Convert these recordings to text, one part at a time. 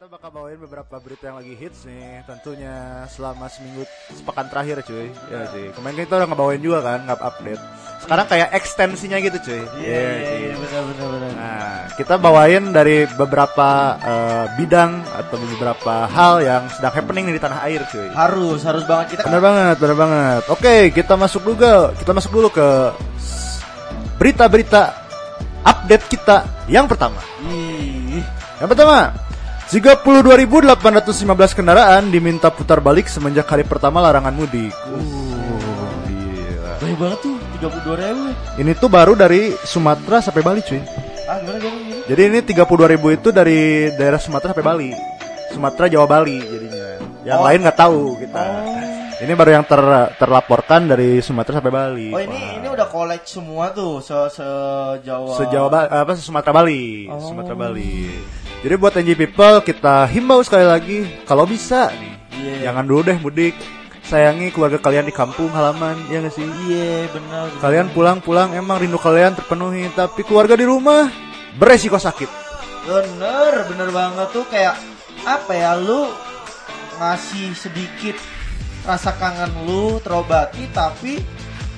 kita bakal bawain beberapa berita yang lagi hits nih tentunya selama seminggu sepekan terakhir cuy. Ya sih. Kemarin kita udah ngebawain juga kan nggak update. Sekarang kayak ekstensinya gitu cuy. Iya iya iya benar benar benar. nah kita bawain dari beberapa eh, bidang atau beberapa hal yang sedang happening nih di tanah air cuy. Harus harus banget. Kita bener banget bener banget. Oke kita masuk dulu kita masuk dulu ke berita-berita update kita yang pertama. Yang pertama, 32.815 kendaraan diminta putar balik semenjak hari pertama larangan mudik. Uh, gila. banyak banget tuh 32 ribu. Ini tuh baru dari Sumatera sampai Bali cuy. Ah gimana gimana? Jadi ini 32.000 itu dari daerah Sumatera sampai Bali. Sumatera Jawa Bali jadinya. Yang Oh. lain nggak tahu kita. Ini baru yang ter- terlaporkan dari Sumatera sampai Bali. Oh ini Wah. ini udah collect semua tuh se se Jawa. Sejawa Ba- apa Sumatera Bali, Oh. Sumatera Bali. Jadi buat NG people kita himbau sekali lagi kalau bisa nih, Iya. jangan dulu deh mudik. Sayangi keluarga kalian di kampung halaman, ya nggak sih? Iya benar. benar. Kalian pulang-pulang emang rindu kalian terpenuhi, tapi keluarga di rumah beresiko sakit. Bener bener banget tuh kayak apa ya lu ngasih sedikit rasa kangen lu terobati tapi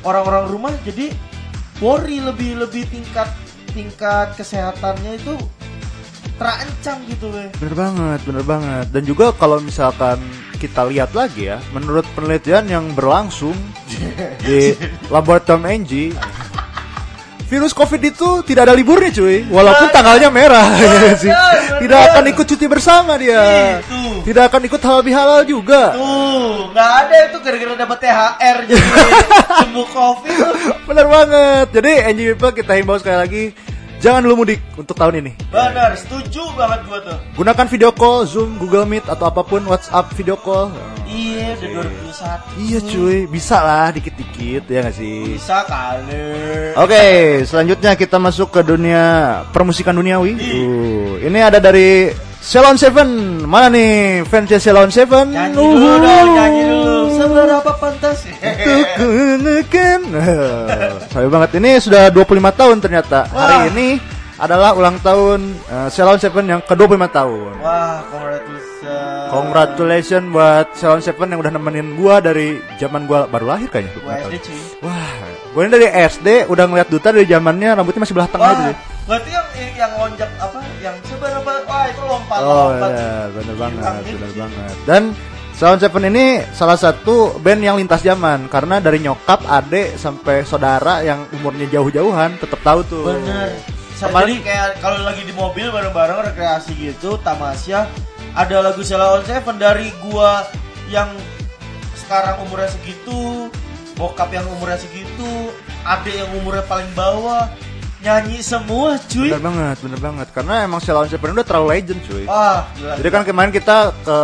orang-orang rumah jadi worry lebih lebih tingkat tingkat kesehatannya itu terancam gitu weh. Bener banget, bener banget. Dan juga kalau misalkan kita lihat lagi ya, menurut penelitian yang berlangsung di laboratorium NG, virus COVID itu tidak ada liburnya cuy, walaupun tanggalnya merah, ya sih. bener. tidak akan ikut cuti bersama dia, Itu. tidak akan ikut halal bihalal juga. Tuh, nggak ada itu gara-gara dapat THR jadi sembuh covid. Bener banget. Jadi NG people kita himbau sekali lagi, jangan dulu mudik untuk tahun ini. Bener, setuju banget gua tuh. Gunakan video call, Zoom, Google Meet atau apa pun WhatsApp video call. Iya, udah 2021. Iya cuy, bisa lah dikit-dikit ya gak sih? Bisa kali. Oke, selanjutnya kita masuk ke dunia permusikan duniawi. Uh, ini ada dari Ceylon Seven. Mana nih fansnya Ceylon Seven? Nyanyi dulu dong, nyanyi dulu. Seberapa pantas? Untuk kunekan. Saya banget ini sudah 25 tahun ternyata. Hari Wah. ini adalah ulang tahun uh, Ceylon Seven yang ke-25 tahun. Wah, congratulations. Congratulations buat Ceylon Seven yang udah nemenin gua dari zaman gua baru lahir kayaknya. Gua SD cuy. Wah, gue ini dari SD udah ngeliat Duta dari zamannya rambutnya masih belah tengah Wah, itu. ya. berarti yang yang lonjak apa? Yang seberapa? Wah, itu lompat Oh lompat. benar, benar banget, gila. banget. Dan Sound Seven ini salah satu band yang lintas zaman karena dari nyokap, adek sampai saudara yang umurnya jauh-jauhan tetap tahu tuh. Bener. Jadi kayak kalau lagi di mobil bareng-bareng rekreasi gitu, tamasya ada lagu Sheila on Seven dari gua yang sekarang umurnya segitu, bokap yang umurnya segitu, adek yang umurnya paling bawah, nyanyi semua cuy. Benar banget, benar banget. Karena emang Sound Seven udah terlalu legend cuy. Gila. Jadi kan kemarin kita ke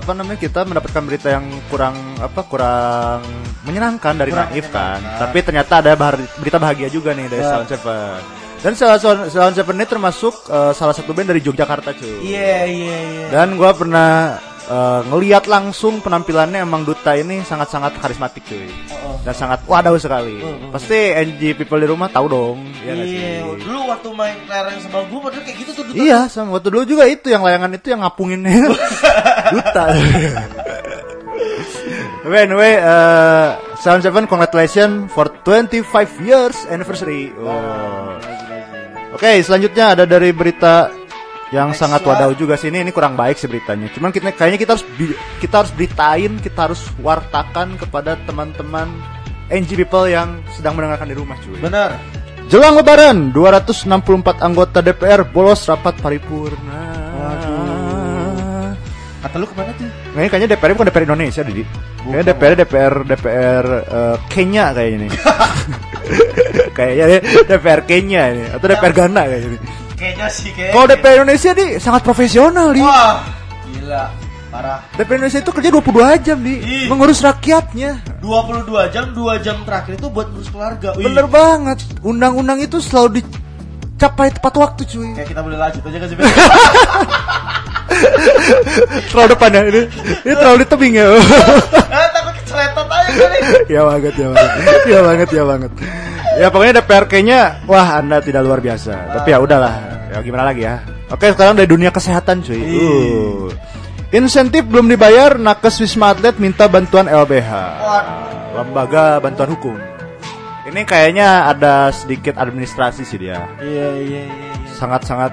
apa namanya kita mendapatkan berita yang kurang apa kurang menyenangkan dari Kurang Naif kan. Tapi ternyata ada bahar- berita bahagia juga nih dari Ya. Sound Seven. Dan Sound Seven ini termasuk eh, salah satu band dari Yogyakarta cuy. Iya, iya, iya. Dan gua pernah eh, ngeliat langsung penampilannya emang Duta ini sangat-sangat karismatik cuy. Oh, oh. Dan sangat wadaw sekali. Oh, oh. Pasti NG people di rumah tahu dong, ya Iya, sih? dulu waktu main lereng sama gua padahal kayak gitu tuh Duta. Iya, sama waktu dulu juga itu yang layangan itu yang ngapungin duta. Tapi anyway, uh, Sound Seven congratulations for 25 years anniversary. Oh. Oke, selanjutnya ada dari berita yang Next sangat one. wadaw juga sih ini. Ini kurang baik sih beritanya. Cuman kita kayaknya kita harus kita harus beritain, kita harus wartakan kepada teman-teman NG people yang sedang mendengarkan di rumah cuy. Benar. Jelang lebaran, 264 anggota DPR bolos rapat paripurna. Waduh. Kata lu ke mana tuh? Nah, kayaknya DPR bukan DPR Indonesia, Didi. Kayaknya DPR DPR DPR eh, Kenya kayaknya nih. kayaknya DPR Kenya ini atau DPR Ghana kayaknya nih. Kayaknya sih kayak. Kalau DPR Indonesia nih sangat profesional, Di. Wah, gila. Parah. DPR Indonesia itu kerja 22 jam, Di. Ih. Mengurus rakyatnya. 22 jam, 2 jam terakhir itu buat ngurus keluarga. Wih. Bener banget. Undang-undang itu selalu dicapai tepat waktu, cuy. Kayak kita boleh lanjut aja kan sih. terlalu depan ya ini. Ini terlalu di tebing ya. Ah, keceletot aja kali. ya banget ya banget ya banget ya banget ya pokoknya DPR kayaknya wah anda tidak luar biasa tapi ya udahlah ya gimana lagi ya Oke, sekarang dari dunia kesehatan cuy. Uh. Insentif belum dibayar, nakes Wisma Atlet minta bantuan LBH. Waduh. Lembaga Bantuan Hukum. Ini kayaknya ada sedikit administrasi sih dia. Iya iya iya. iya. Sangat-sangat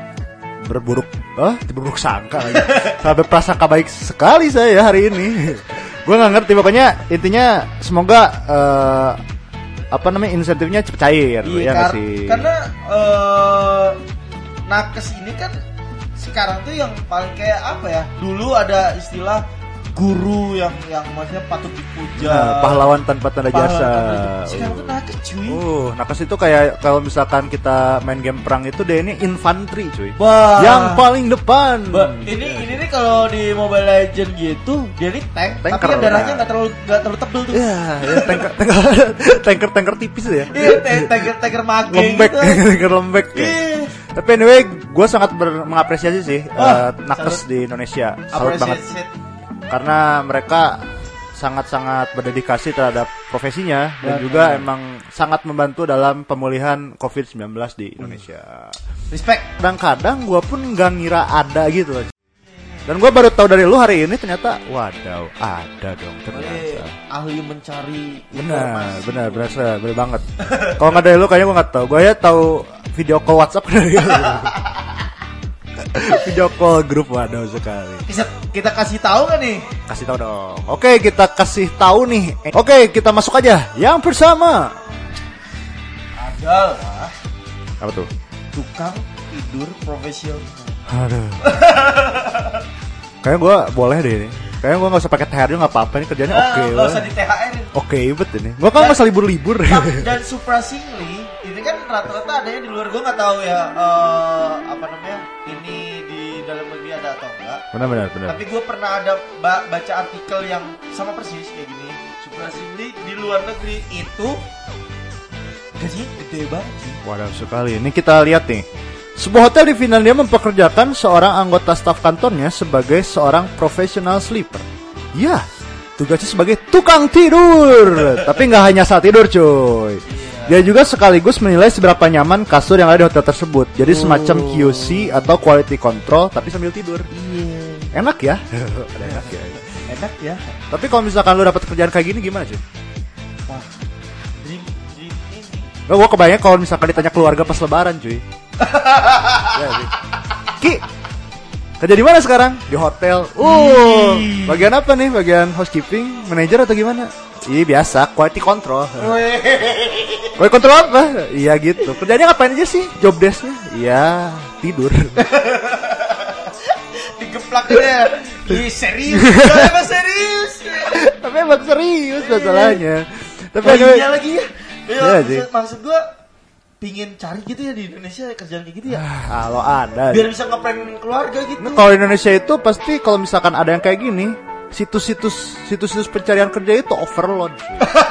berburuk, ah, berburuk sangka lagi. Sangat berprasangka baik sekali saya hari ini. Gue nggak ngerti pokoknya intinya semoga eh, apa namanya insentifnya cepet cair Iya, ya kar- sih? karena eh, nakes ini kan sekarang tuh yang paling kayak apa ya? Dulu ada istilah guru yang yang maksudnya patut dipuja. Nah, pahlawan tanpa tanda Pahlawan jasa. tanpa. Sekarang tuh nakes cuy. Uh, nakes itu kayak kalau misalkan kita main game perang itu dia ini infanteri cuy. Wah. Yang paling depan. Ba- ini ini nih kalau di Mobile Legend gitu dia nih tank, Tanker, tapi kan darahnya nggak terlalu nggak terlalu tebel tuh. Ya, ya tanker, tanker, tanker, tanker tipis ya. Iya, tank- tanker tanker mage lembek, gitu. tanker lembek. ya. Iya. Tapi anyway, gue sangat ber- mengapresiasi sih Wah, eh, nakes salut. di Indonesia. Salut banget. Karena mereka sangat-sangat berdedikasi terhadap profesinya dan Benar. juga emang sangat membantu dalam pemulihan COVID-19 di Indonesia. Respect. kadang-kadang gue pun nggak ngira ada gitu loh. Dan gue baru tahu dari lu hari ini ternyata wadaw ada dong ternyata. ahli mencari benar, benar, benar, benar banget. Kalau nggak dari lu kayaknya gue nggak tahu. Gue ya tahu video call WhatsApp dari lu. Video call grup wadaw sekali. Bisa kita kasih tahu nggak nih? Kasih tahu dong. Oke, kita kasih tahu nih. Oke, kita masuk aja. Yang pertama. Adalah Apa tuh? tukang tidur profesional. Aduh. Kayaknya gue boleh deh ini. Kayaknya gue gak usah pakai THR juga gak apa-apa ini kerjanya Nah, oke nggak banget. usah di THR. Oke bet ini. Gua kan Dan- masa libur-libur. dan surprisingly ini kan rata-rata adanya di luar gue nggak tahu ya eh, apa namanya ini ada atau enggak benar benar benar. tapi gue pernah ada ba- baca artikel yang sama persis kayak gini surprisingly di luar negeri itu gajinya gede banget sih. Waduh sekali. Ini kita lihat nih. Sebuah hotel di Finlandia mempekerjakan seorang anggota staf kantornya sebagai seorang professional sleeper. Ya, tugasnya sebagai tukang tidur. Tapi nggak hanya saat tidur, cuy. Dia juga sekaligus menilai seberapa nyaman kasur yang ada di hotel tersebut. Jadi semacam QC atau quality control, tapi sambil tidur. iya Enak ya? Ada enak ya. enak ya Tapi kalau misalkan lu dapat kerjaan kayak gini gimana, cuy? wah dream dream ini Gak, gue kebayang kalau misalkan ditanya keluarga pas lebaran cuy ya. Ki Kerja di mana sekarang? Di hotel Uh, bagian apa nih? Bagian housekeeping? Manager atau gimana? Iya biasa, quality control Quality control apa? Iya gitu Kerjanya ngapain aja sih? Job desknya? Iya, tidur digeplak aja Ih, serius Emang serius Tapi emang serius masalahnya Tapi Oh iya lagi ya. Ya, Iya maksud, maksud gua pingin cari gitu ya di Indonesia kerjaan kayak gitu ya. Kalau ada Biar bisa ngeprank keluarga gitu. Nah, kalau Indonesia itu pasti kalau misalkan ada yang kayak gini, situs-situs situs-situs pencarian kerja itu overload.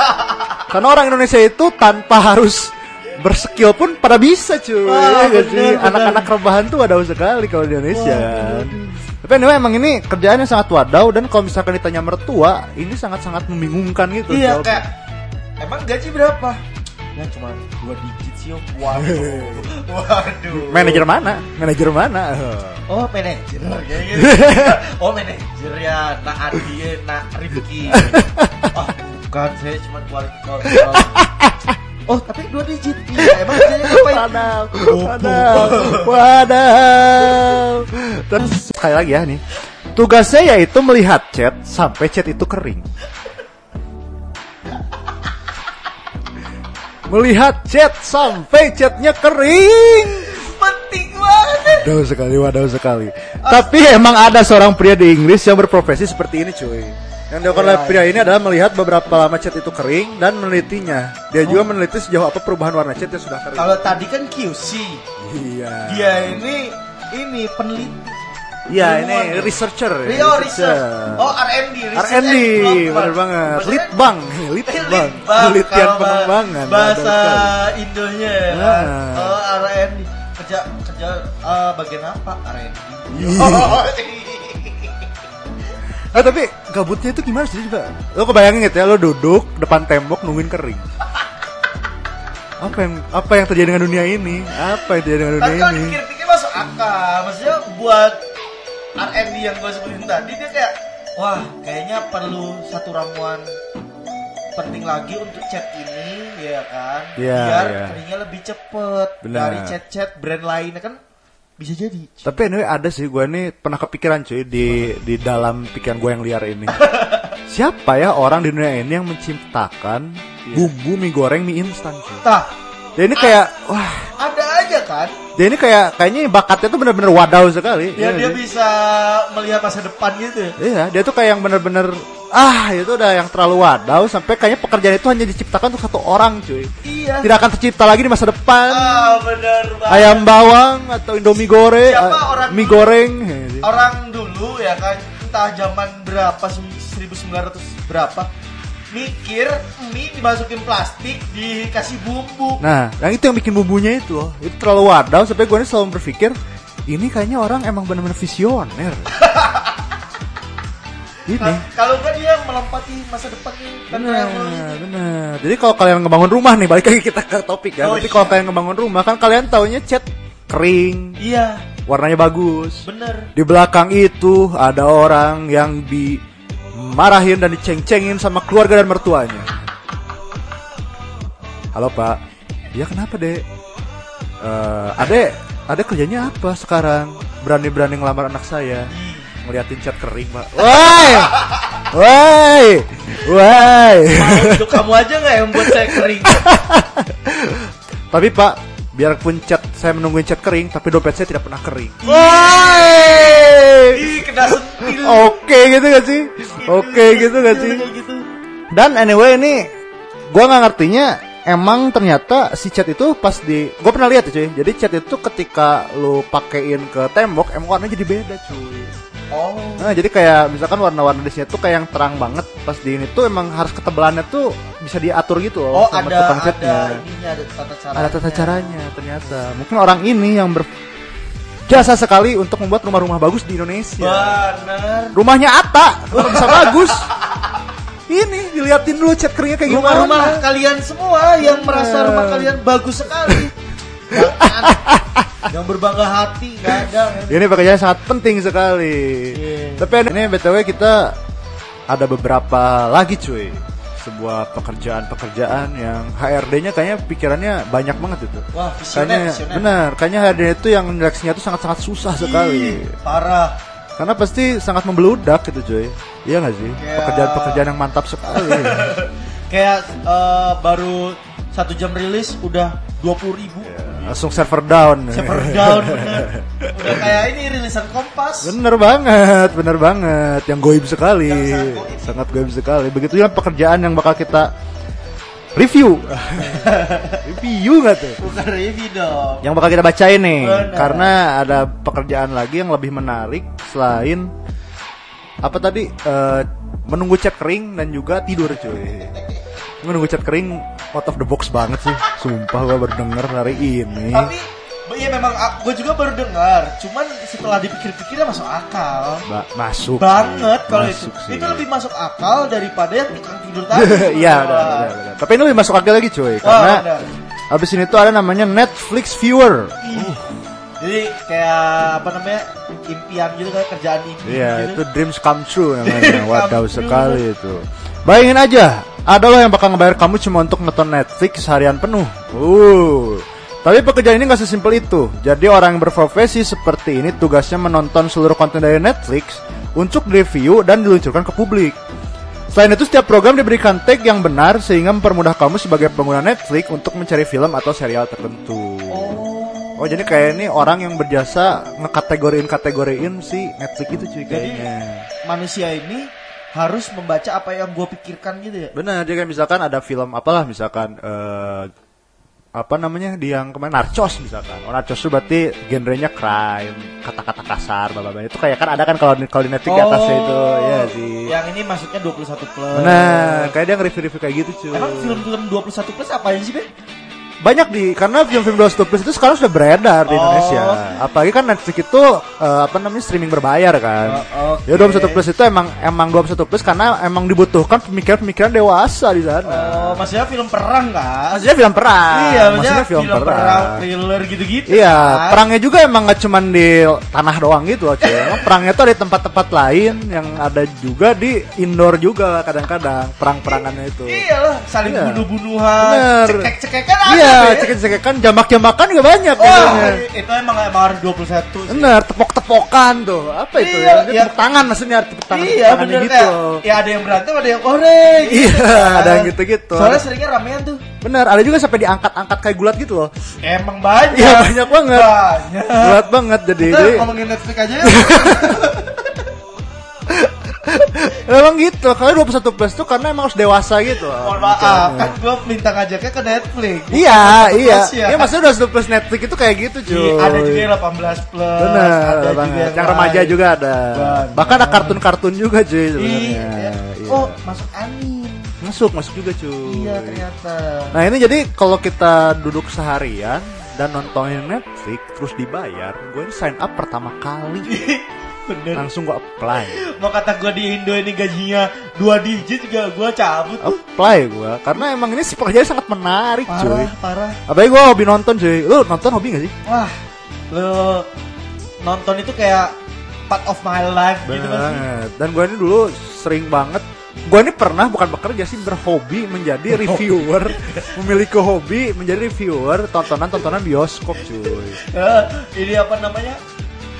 Karena orang Indonesia itu tanpa harus berskill pun pada bisa cuy. Wah, Ya bener. Anak-anak rebahan tuh ada sekali kalau di Indonesia kan. Tapi anyway, emang ini kerjaannya sangat wadaw dan kalau misalkan ditanya mertua, ini sangat-sangat membingungkan gitu. Iya kayak emang gaji berapa? Ya cuma dua digit sih om. Waduh. Waduh. Manajer mana? Manajer mana? Oh manajer kayak gitu. Oh manajer ya. Nak Adi, nak Rifki. Oh bukan saya cuma quality control. Oh tapi dua digit. Iya emang kerjanya ngapain? Bobo. wadaw, wadaw. Terus sekali lagi ya nih. Tugasnya yaitu melihat chat sampai chat itu kering. Melihat chat sampai chatnya kering. Penting banget. Wadaw sekali, wadaw sekali. Tapi emang ada seorang pria di Inggris yang berprofesi seperti ini cuy. Yang dilakukan oleh pria ini adalah melihat beberapa lama chat itu kering dan menelitinya. Dia juga meneliti sejauh apa perubahan warna chat yang sudah kering. Kalau tadi kan QC. Iya. Dia ini ini peneliti. Iya Ilmuwan ini researcher. ya, Rio research. Oh R&D. R&D, bener banget. Litbang, litbang, penelitian kalau pengembangan. Bahasa. Indonya ya. Nah. Oh R&D. Kerja kerja eh, bagian apa R&D? Ih. Oh, Ah, tapi gabutnya itu gimana sih coba? Lo kebayangin gitu ya, lo duduk depan tembok nungguin kering. Apa yang apa yang terjadi dengan dunia ini? Apa yang terjadi dengan Tapi dunia kalau ini? dipikir-pikir masuk akal. Maksudnya buat R&D yang gue sebutin tadi dia kayak wah kayaknya perlu satu ramuan penting lagi untuk chat ini ya kan Iya, biar iya. keringnya lebih cepet Benar. dari chat-chat brand lainnya kan bisa jadi Tapi anyway ada sih gue nih pernah kepikiran cuy di di dalam pikiran gue yang liar ini. Siapa ya orang di dunia ini yang menciptakan bumbu mie goreng mie instan cuy? Tah, Dia ini kayak wah, ada aja kan dia ini kayak kayaknya bakatnya tuh bener-bener wadaw sekali. ya Iya dia bisa melihat masa depan gitu Iya, dia tuh kayak yang bener-bener ah itu udah yang terlalu wadaw sampai kayaknya pekerjaan itu hanya diciptakan untuk satu orang cuy. iya Tidak akan tercipta lagi di masa depan. ah benar banget Ayam bawang atau indomie goreng, Siapa eh, orang mie dulu? goreng. orang dulu ya kan entah zaman berapa 1900 berapa mikir mie dimasukin plastik dikasih bumbu Nah, yang itu yang bikin bumbunya itu loh. Itu terlalu wadaw sampai gue selalu berpikir ini kayaknya orang emang bener-bener visioner. ini. Ka- kalau enggak dia melompati masa depannya kan Benar, benar. Jadi kalau kalian ngebangun rumah nih, balik lagi kita ke topik ya. Oh, Berarti iya. kalau kalian ngebangun rumah kan kalian taunya cat kering, iya warnanya bagus. bener Di belakang itu ada orang yang dimarahin dan diceng-cengin sama keluarga dan mertuanya. Halo Pak, ya kenapa dek? Eh, adek, adek kerjanya apa sekarang? Berani-berani ngelamar anak saya? Ngeliatin cat kering Pak. Woi, woi, woi. Kamu aja nggak yang buat saya kering Tapi Pak, biarpun cat saya menungguin cat kering, tapi dompet saya tidak pernah kering. ih kena sentil Oke gitu gak sih? Oke gitu gak sih? Gitu Dan anyway ini gua nggak ngertinya emang ternyata si cat itu pas di gue pernah lihat ya cuy. Jadi cat itu ketika lu pakein ke tembok emang warnanya jadi beda cuy. Oh Nah, jadi kayak misalkan warna-warna di sini tuh kayak yang terang banget pas di ini tuh emang harus ketebalannya tuh bisa diatur gitu loh oh sama ada tukang ada ininya ada tata cara Ada tata caranya ternyata. Mungkin orang ini yang ber jasa sekali untuk membuat rumah-rumah bagus di Indonesia. bener Rumahnya Ata, kenapa bisa bagus? Ini diliatin dulu cat keringnya kayak gimana. rumah-rumah kalian semua yang merasa rumah kalian bagus sekali Jangan. yang berbangga hati nggak ada Ini pekerjaan sangat penting sekali. Iya. Tapi ini btw kita ada beberapa lagi cuy. Sebuah pekerjaan-pekerjaan yang HRD-nya kayaknya pikirannya banyak banget itu. wah Kayaknya visioner visioner benar, kayaknya HRD itu yang seleksinya itu sangat-sangat susah sekali. Ih, parah Karena pasti sangat membeludak gitu cuy. Iya gak sih? Kayak- Pekerjaan-pekerjaan yang mantap sekali. kayak eh, baru satu jam rilis udah dua puluh ribu Langsung server down. server down bener udah kayak ini rilisan kompas Bener banget, bener banget. Yang goib sekali, Yang sangat goib. sangat goib sekali. Begitu juga pekerjaan yang bakal kita review. review nggak tuh? bukan review dong Yang bakal kita bacain nih, Benar. karena ada pekerjaan lagi yang lebih menarik selain apa tadi Eh, menunggu cat kering dan juga tidur cuy. Menunggu cat kering out of the box banget sih, sumpah gua baru denger hari ini. tapi Iya memang gue juga baru dengar, cuman setelah dipikir-pikir masuk akal Ba- masuk banget kalau itu. Sih. Itu lebih masuk akal daripada yang tukang tidur tadi. Iya. Tapi ini lebih masuk akal lagi cuy, Wah, karena benar. habis ini tuh ada namanya Netflix Viewer. Jadi kayak apa namanya impian gitu kan kerjaan impian Iya, gitu. itu dreams come true namanya. Wadaw sekali itu. Bayangin aja, ada loh yang bakal ngebayar kamu cuma untuk nonton Netflix seharian penuh. Uh. Tapi pekerjaan ini gak sesimpel itu. Jadi orang yang berprofesi seperti ini tugasnya menonton seluruh konten dari Netflix untuk review dan diluncurkan ke publik. Selain itu, setiap program diberikan tag yang benar sehingga mempermudah kamu sebagai pengguna Netflix untuk mencari film atau serial tertentu. Oh. Jadi kayak ini orang yang berjasa ngekategoriin kategoriin si Netflix itu cuy Jadi kayaknya. manusia ini harus membaca apa yang gue pikirkan gitu ya. Benar, dia kayak misalkan ada film apalah misalkan eh apa namanya di yang kemarin Narcos misalkan. Oh, Narcos itu berarti genrenya crime, kata-kata kasar, bla. Itu kayak kan ada kan kalau kalau di Netflix di atasnya itu, ya sih. Oh. Yang ini masuknya 21 plus. Benar, kayak dia nge-review-review kayak gitu cuy. Emang film-film 21 plus apa aja sih, Be? Banyak di karena film-film 21 plus itu sekarang sudah beredar di Oh. Indonesia. Apalagi kan Netflix itu eh, apa namanya streaming berbayar kan. Oh, oke. Ya 21 plus itu emang emang 21 plus karena emang dibutuhkan pemikiran-pemikiran dewasa di sana. Oh, maksudnya film perang kan? Maksudnya film perang. Iya, maksudnya film, perang, perang. thriller gitu-gitu. Iya, kan? perangnya juga emang gak cuman di tanah doang gitu loh, cuy. Emang perangnya tuh ada tempat-tempat lain yang ada juga di indoor juga kadang-kadang perang-perangannya itu. Iya saling Iya. bunuh-bunuhan, cekek-cekekan ada. Iya, cekek-cekekan, jambak-jambakan juga banyak Wah, biasanya. itu emang emang harus 21 sih. Bener, tepok-tepokan tuh. Apa itu Iya, ya? Iya. Tepuk tangan maksudnya, tepuk tangan. Iya bener gitu. kayak Ya ada yang berantem ada yang orek Iya, ada yang gitu-gitu. Soalnya seringnya ramean tuh Bener, ada juga sampai diangkat-angkat kayak gulat gitu loh. Emang banyak Iya, banyak banget. Banyak Gulat banget jadi. Kita ngomongin Netflix aja ya Emang gitu, kalau 21 plus tuh karena emang harus dewasa gitu. Mohon maaf Kan gue minta ngajaknya ke Netflix Iya, iya. ya. Iya, maksudnya udah 21 plus Netflix itu kayak gitu, cuy. Iya, Ada juga yang 18 plus Bener, Ada juga. Yang lain. remaja juga ada. Banyak. Bahkan ada kartun-kartun juga, cuy sebenarnya. Iya Iya. Oh masuk angin masuk, masuk juga, cuy. Iya ternyata Nah, ini jadi kalau kita duduk seharian dan nontonin Netflix terus dibayar, gue sign up pertama kali. Bener Langsung gue apply. Mau kata gue di Indo ini gajinya 2 digit juga gue cabut Apply gue karena emang ini si pekerjaan sangat menarik, cuy. Parah parah Apalagi gue hobi nonton, cuy. Lu nonton hobi gak sih? Wah, lo nonton itu kayak part of my life gitu kan. Dan gue ini dulu sering banget. Gue ini pernah bukan bekerja sih berhobi menjadi reviewer, memiliki hobi menjadi reviewer tontonan-tontonan bioskop cuy. Eh, ini apa namanya?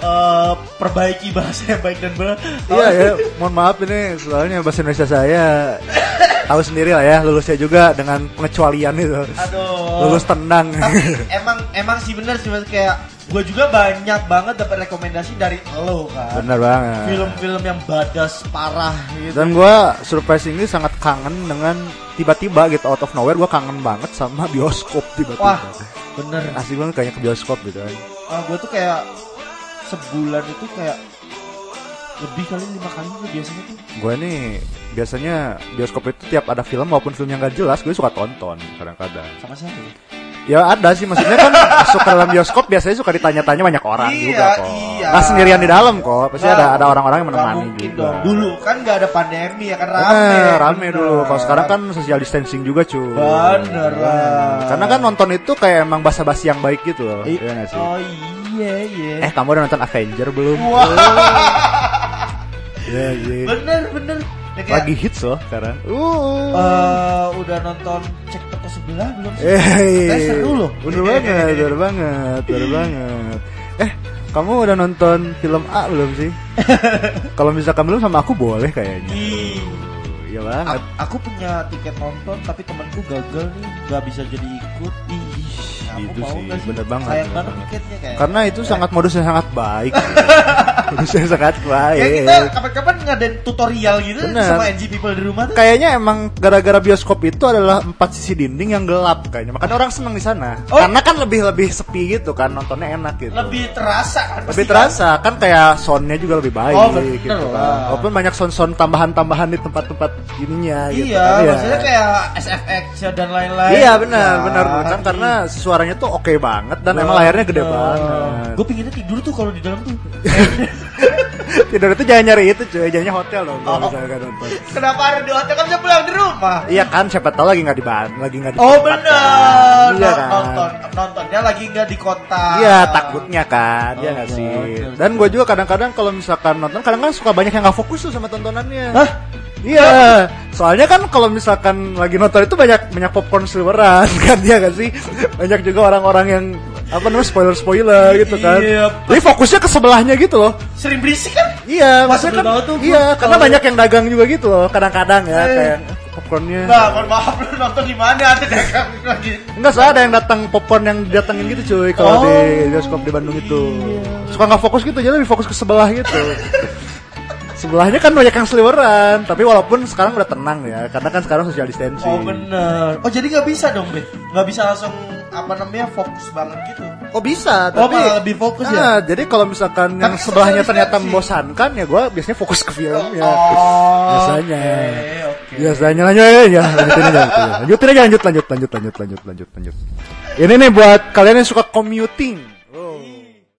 Eh, perbaiki bahasa yang baik dan benar. Iya ya, mohon maaf ini soalnya bahasa Indonesia saya tahu sendiri lah ya, lulusnya juga dengan pengecualian itu. Aduh. Lulus tenang. Tapi emang emang sih bener sih kayak gue juga banyak banget dapat rekomendasi dari lo kan. Bener banget. Film-film yang badas parah gitu. Dan gue surprisingly sangat kangen dengan tiba-tiba gitu out of nowhere gue kangen banget sama bioskop tiba-tiba. Wah, bener. Asik banget kayaknya ke bioskop gitu kan. Ah, gue tuh kayak sebulan itu kayak lebih kali lima kali tuh biasanya tuh. Gue nih biasanya bioskop itu tiap ada film maupun film yang gak jelas gue suka tonton kadang-kadang. Sama siapa? ya? Ya ada sih maksudnya kan masuk ke dalam bioskop biasanya suka ditanya-tanya banyak orang Iya, juga kok. iya. Nggak sendirian di dalam kok, pasti ada ada orang-orang yang menemani juga. dong. Dulu kan nggak ada pandemi ya kan rame. Bener, rame Bener. dulu. Kalau sekarang kan social distancing juga cuy. Bener lah. Karena kan nonton itu kayak emang basa-basi yang baik gitu loh. Iya sih? Oh iya iya. Eh kamu udah nonton Avenger belum? Wah, Iya iya. bener bener. Ya, kayak, Lagi hits loh sekarang. Uh. eh, udah nonton cek toko sebelah belum sih? Eh, Katanya seru loh. Bener banget, bener banget, bener banget. Eh, kamu udah nonton film A belum sih? Kalau misalkan belum sama aku boleh kayaknya. Iya banget. A- aku punya tiket nonton tapi temanku gagal nih nggak bisa jadi ikut. Ih, Gitu mau sih, bener banget, bener banget tiketnya kayak. Karena itu sangat modus yang sangat baik. yang sangat baik. Ya kita kapan-kapan ngadain tutorial gitu Bener. sama NG people di rumah tuh. Kayaknya emang gara-gara bioskop itu adalah empat sisi dinding yang gelap kayaknya. Makanya orang seneng di sana. Oh. Karena kan lebih lebih sepi gitu kan, nontonnya enak gitu. Lebih terasa kan. lebih pasti terasa kan kayak soundnya juga lebih baik Oh, bener gitu lah. kan. Walaupun banyak sound-sound tambahan-tambahan di tempat-tempat ininya kan? gitu Iya, kan. maksudnya kayak SFX ya dan lain-lain. Iya benar, Ya, benar kan karena suaranya tuh oke banget dan emang layarnya gede banget. Gue pinginnya tidur tuh kalau di dalam tuh. Tidur itu jangan nyari itu cuy, jangan hotel dong kalau Oh. misalkan nonton. Kenapa harus di hotel kan bisa pulang di rumah? Iya kan, siapa tahu lagi nggak di ban- lagi nggak di Oh benar. kan. Iya kan. Nonton nontonnya lagi nggak di kota. Iya takutnya kan, iya Oh, nggak oke, sih. oke. Dan gue juga kadang-kadang kalau misalkan nonton, kadang-kadang suka banyak yang nggak fokus tuh sama tontonannya. Hah? Iya, soalnya kan kalau misalkan lagi nonton itu banyak banyak popcorn silveran kan dia gak sih? Banyak juga orang-orang yang apa namanya spoiler spoiler gitu kan. Iya. Jadi fokusnya ke sebelahnya gitu loh. Sering berisik kan? Iya, maksudnya kan, tuh, iya, karena banyak yang dagang juga gitu loh. Kadang-kadang ya Eh. kayak popcornnya. Nah, mohon maaf lu nonton di mana ada dagang lagi. Enggak salah ada yang datang popcorn yang didatengin gitu cuy kalau Oh. di bioskop di Bandung itu. Suka nggak fokus gitu, jadi lebih fokus ke sebelah gitu. Sebelahnya kan banyak yang seliweran, tapi walaupun sekarang udah tenang ya, karena kan sekarang social distancing. Oh bener. Oh jadi nggak bisa dong be? Nggak bisa langsung apa namanya fokus banget gitu. Oh bisa, Oh, tapi malah lebih fokus ya? Nah, Jadi kalau misalkan yang sebelahnya ternyata membosankan ya gue biasanya fokus ke filmnya. Oh. biasanya. Oke oke. Biasanya lanjut ya, lanjutin aja, lanjutin aja, lanjut, lanjut, lanjut, lanjut, lanjut, lanjut, lanjut. Ini nih buat kalian yang suka commuting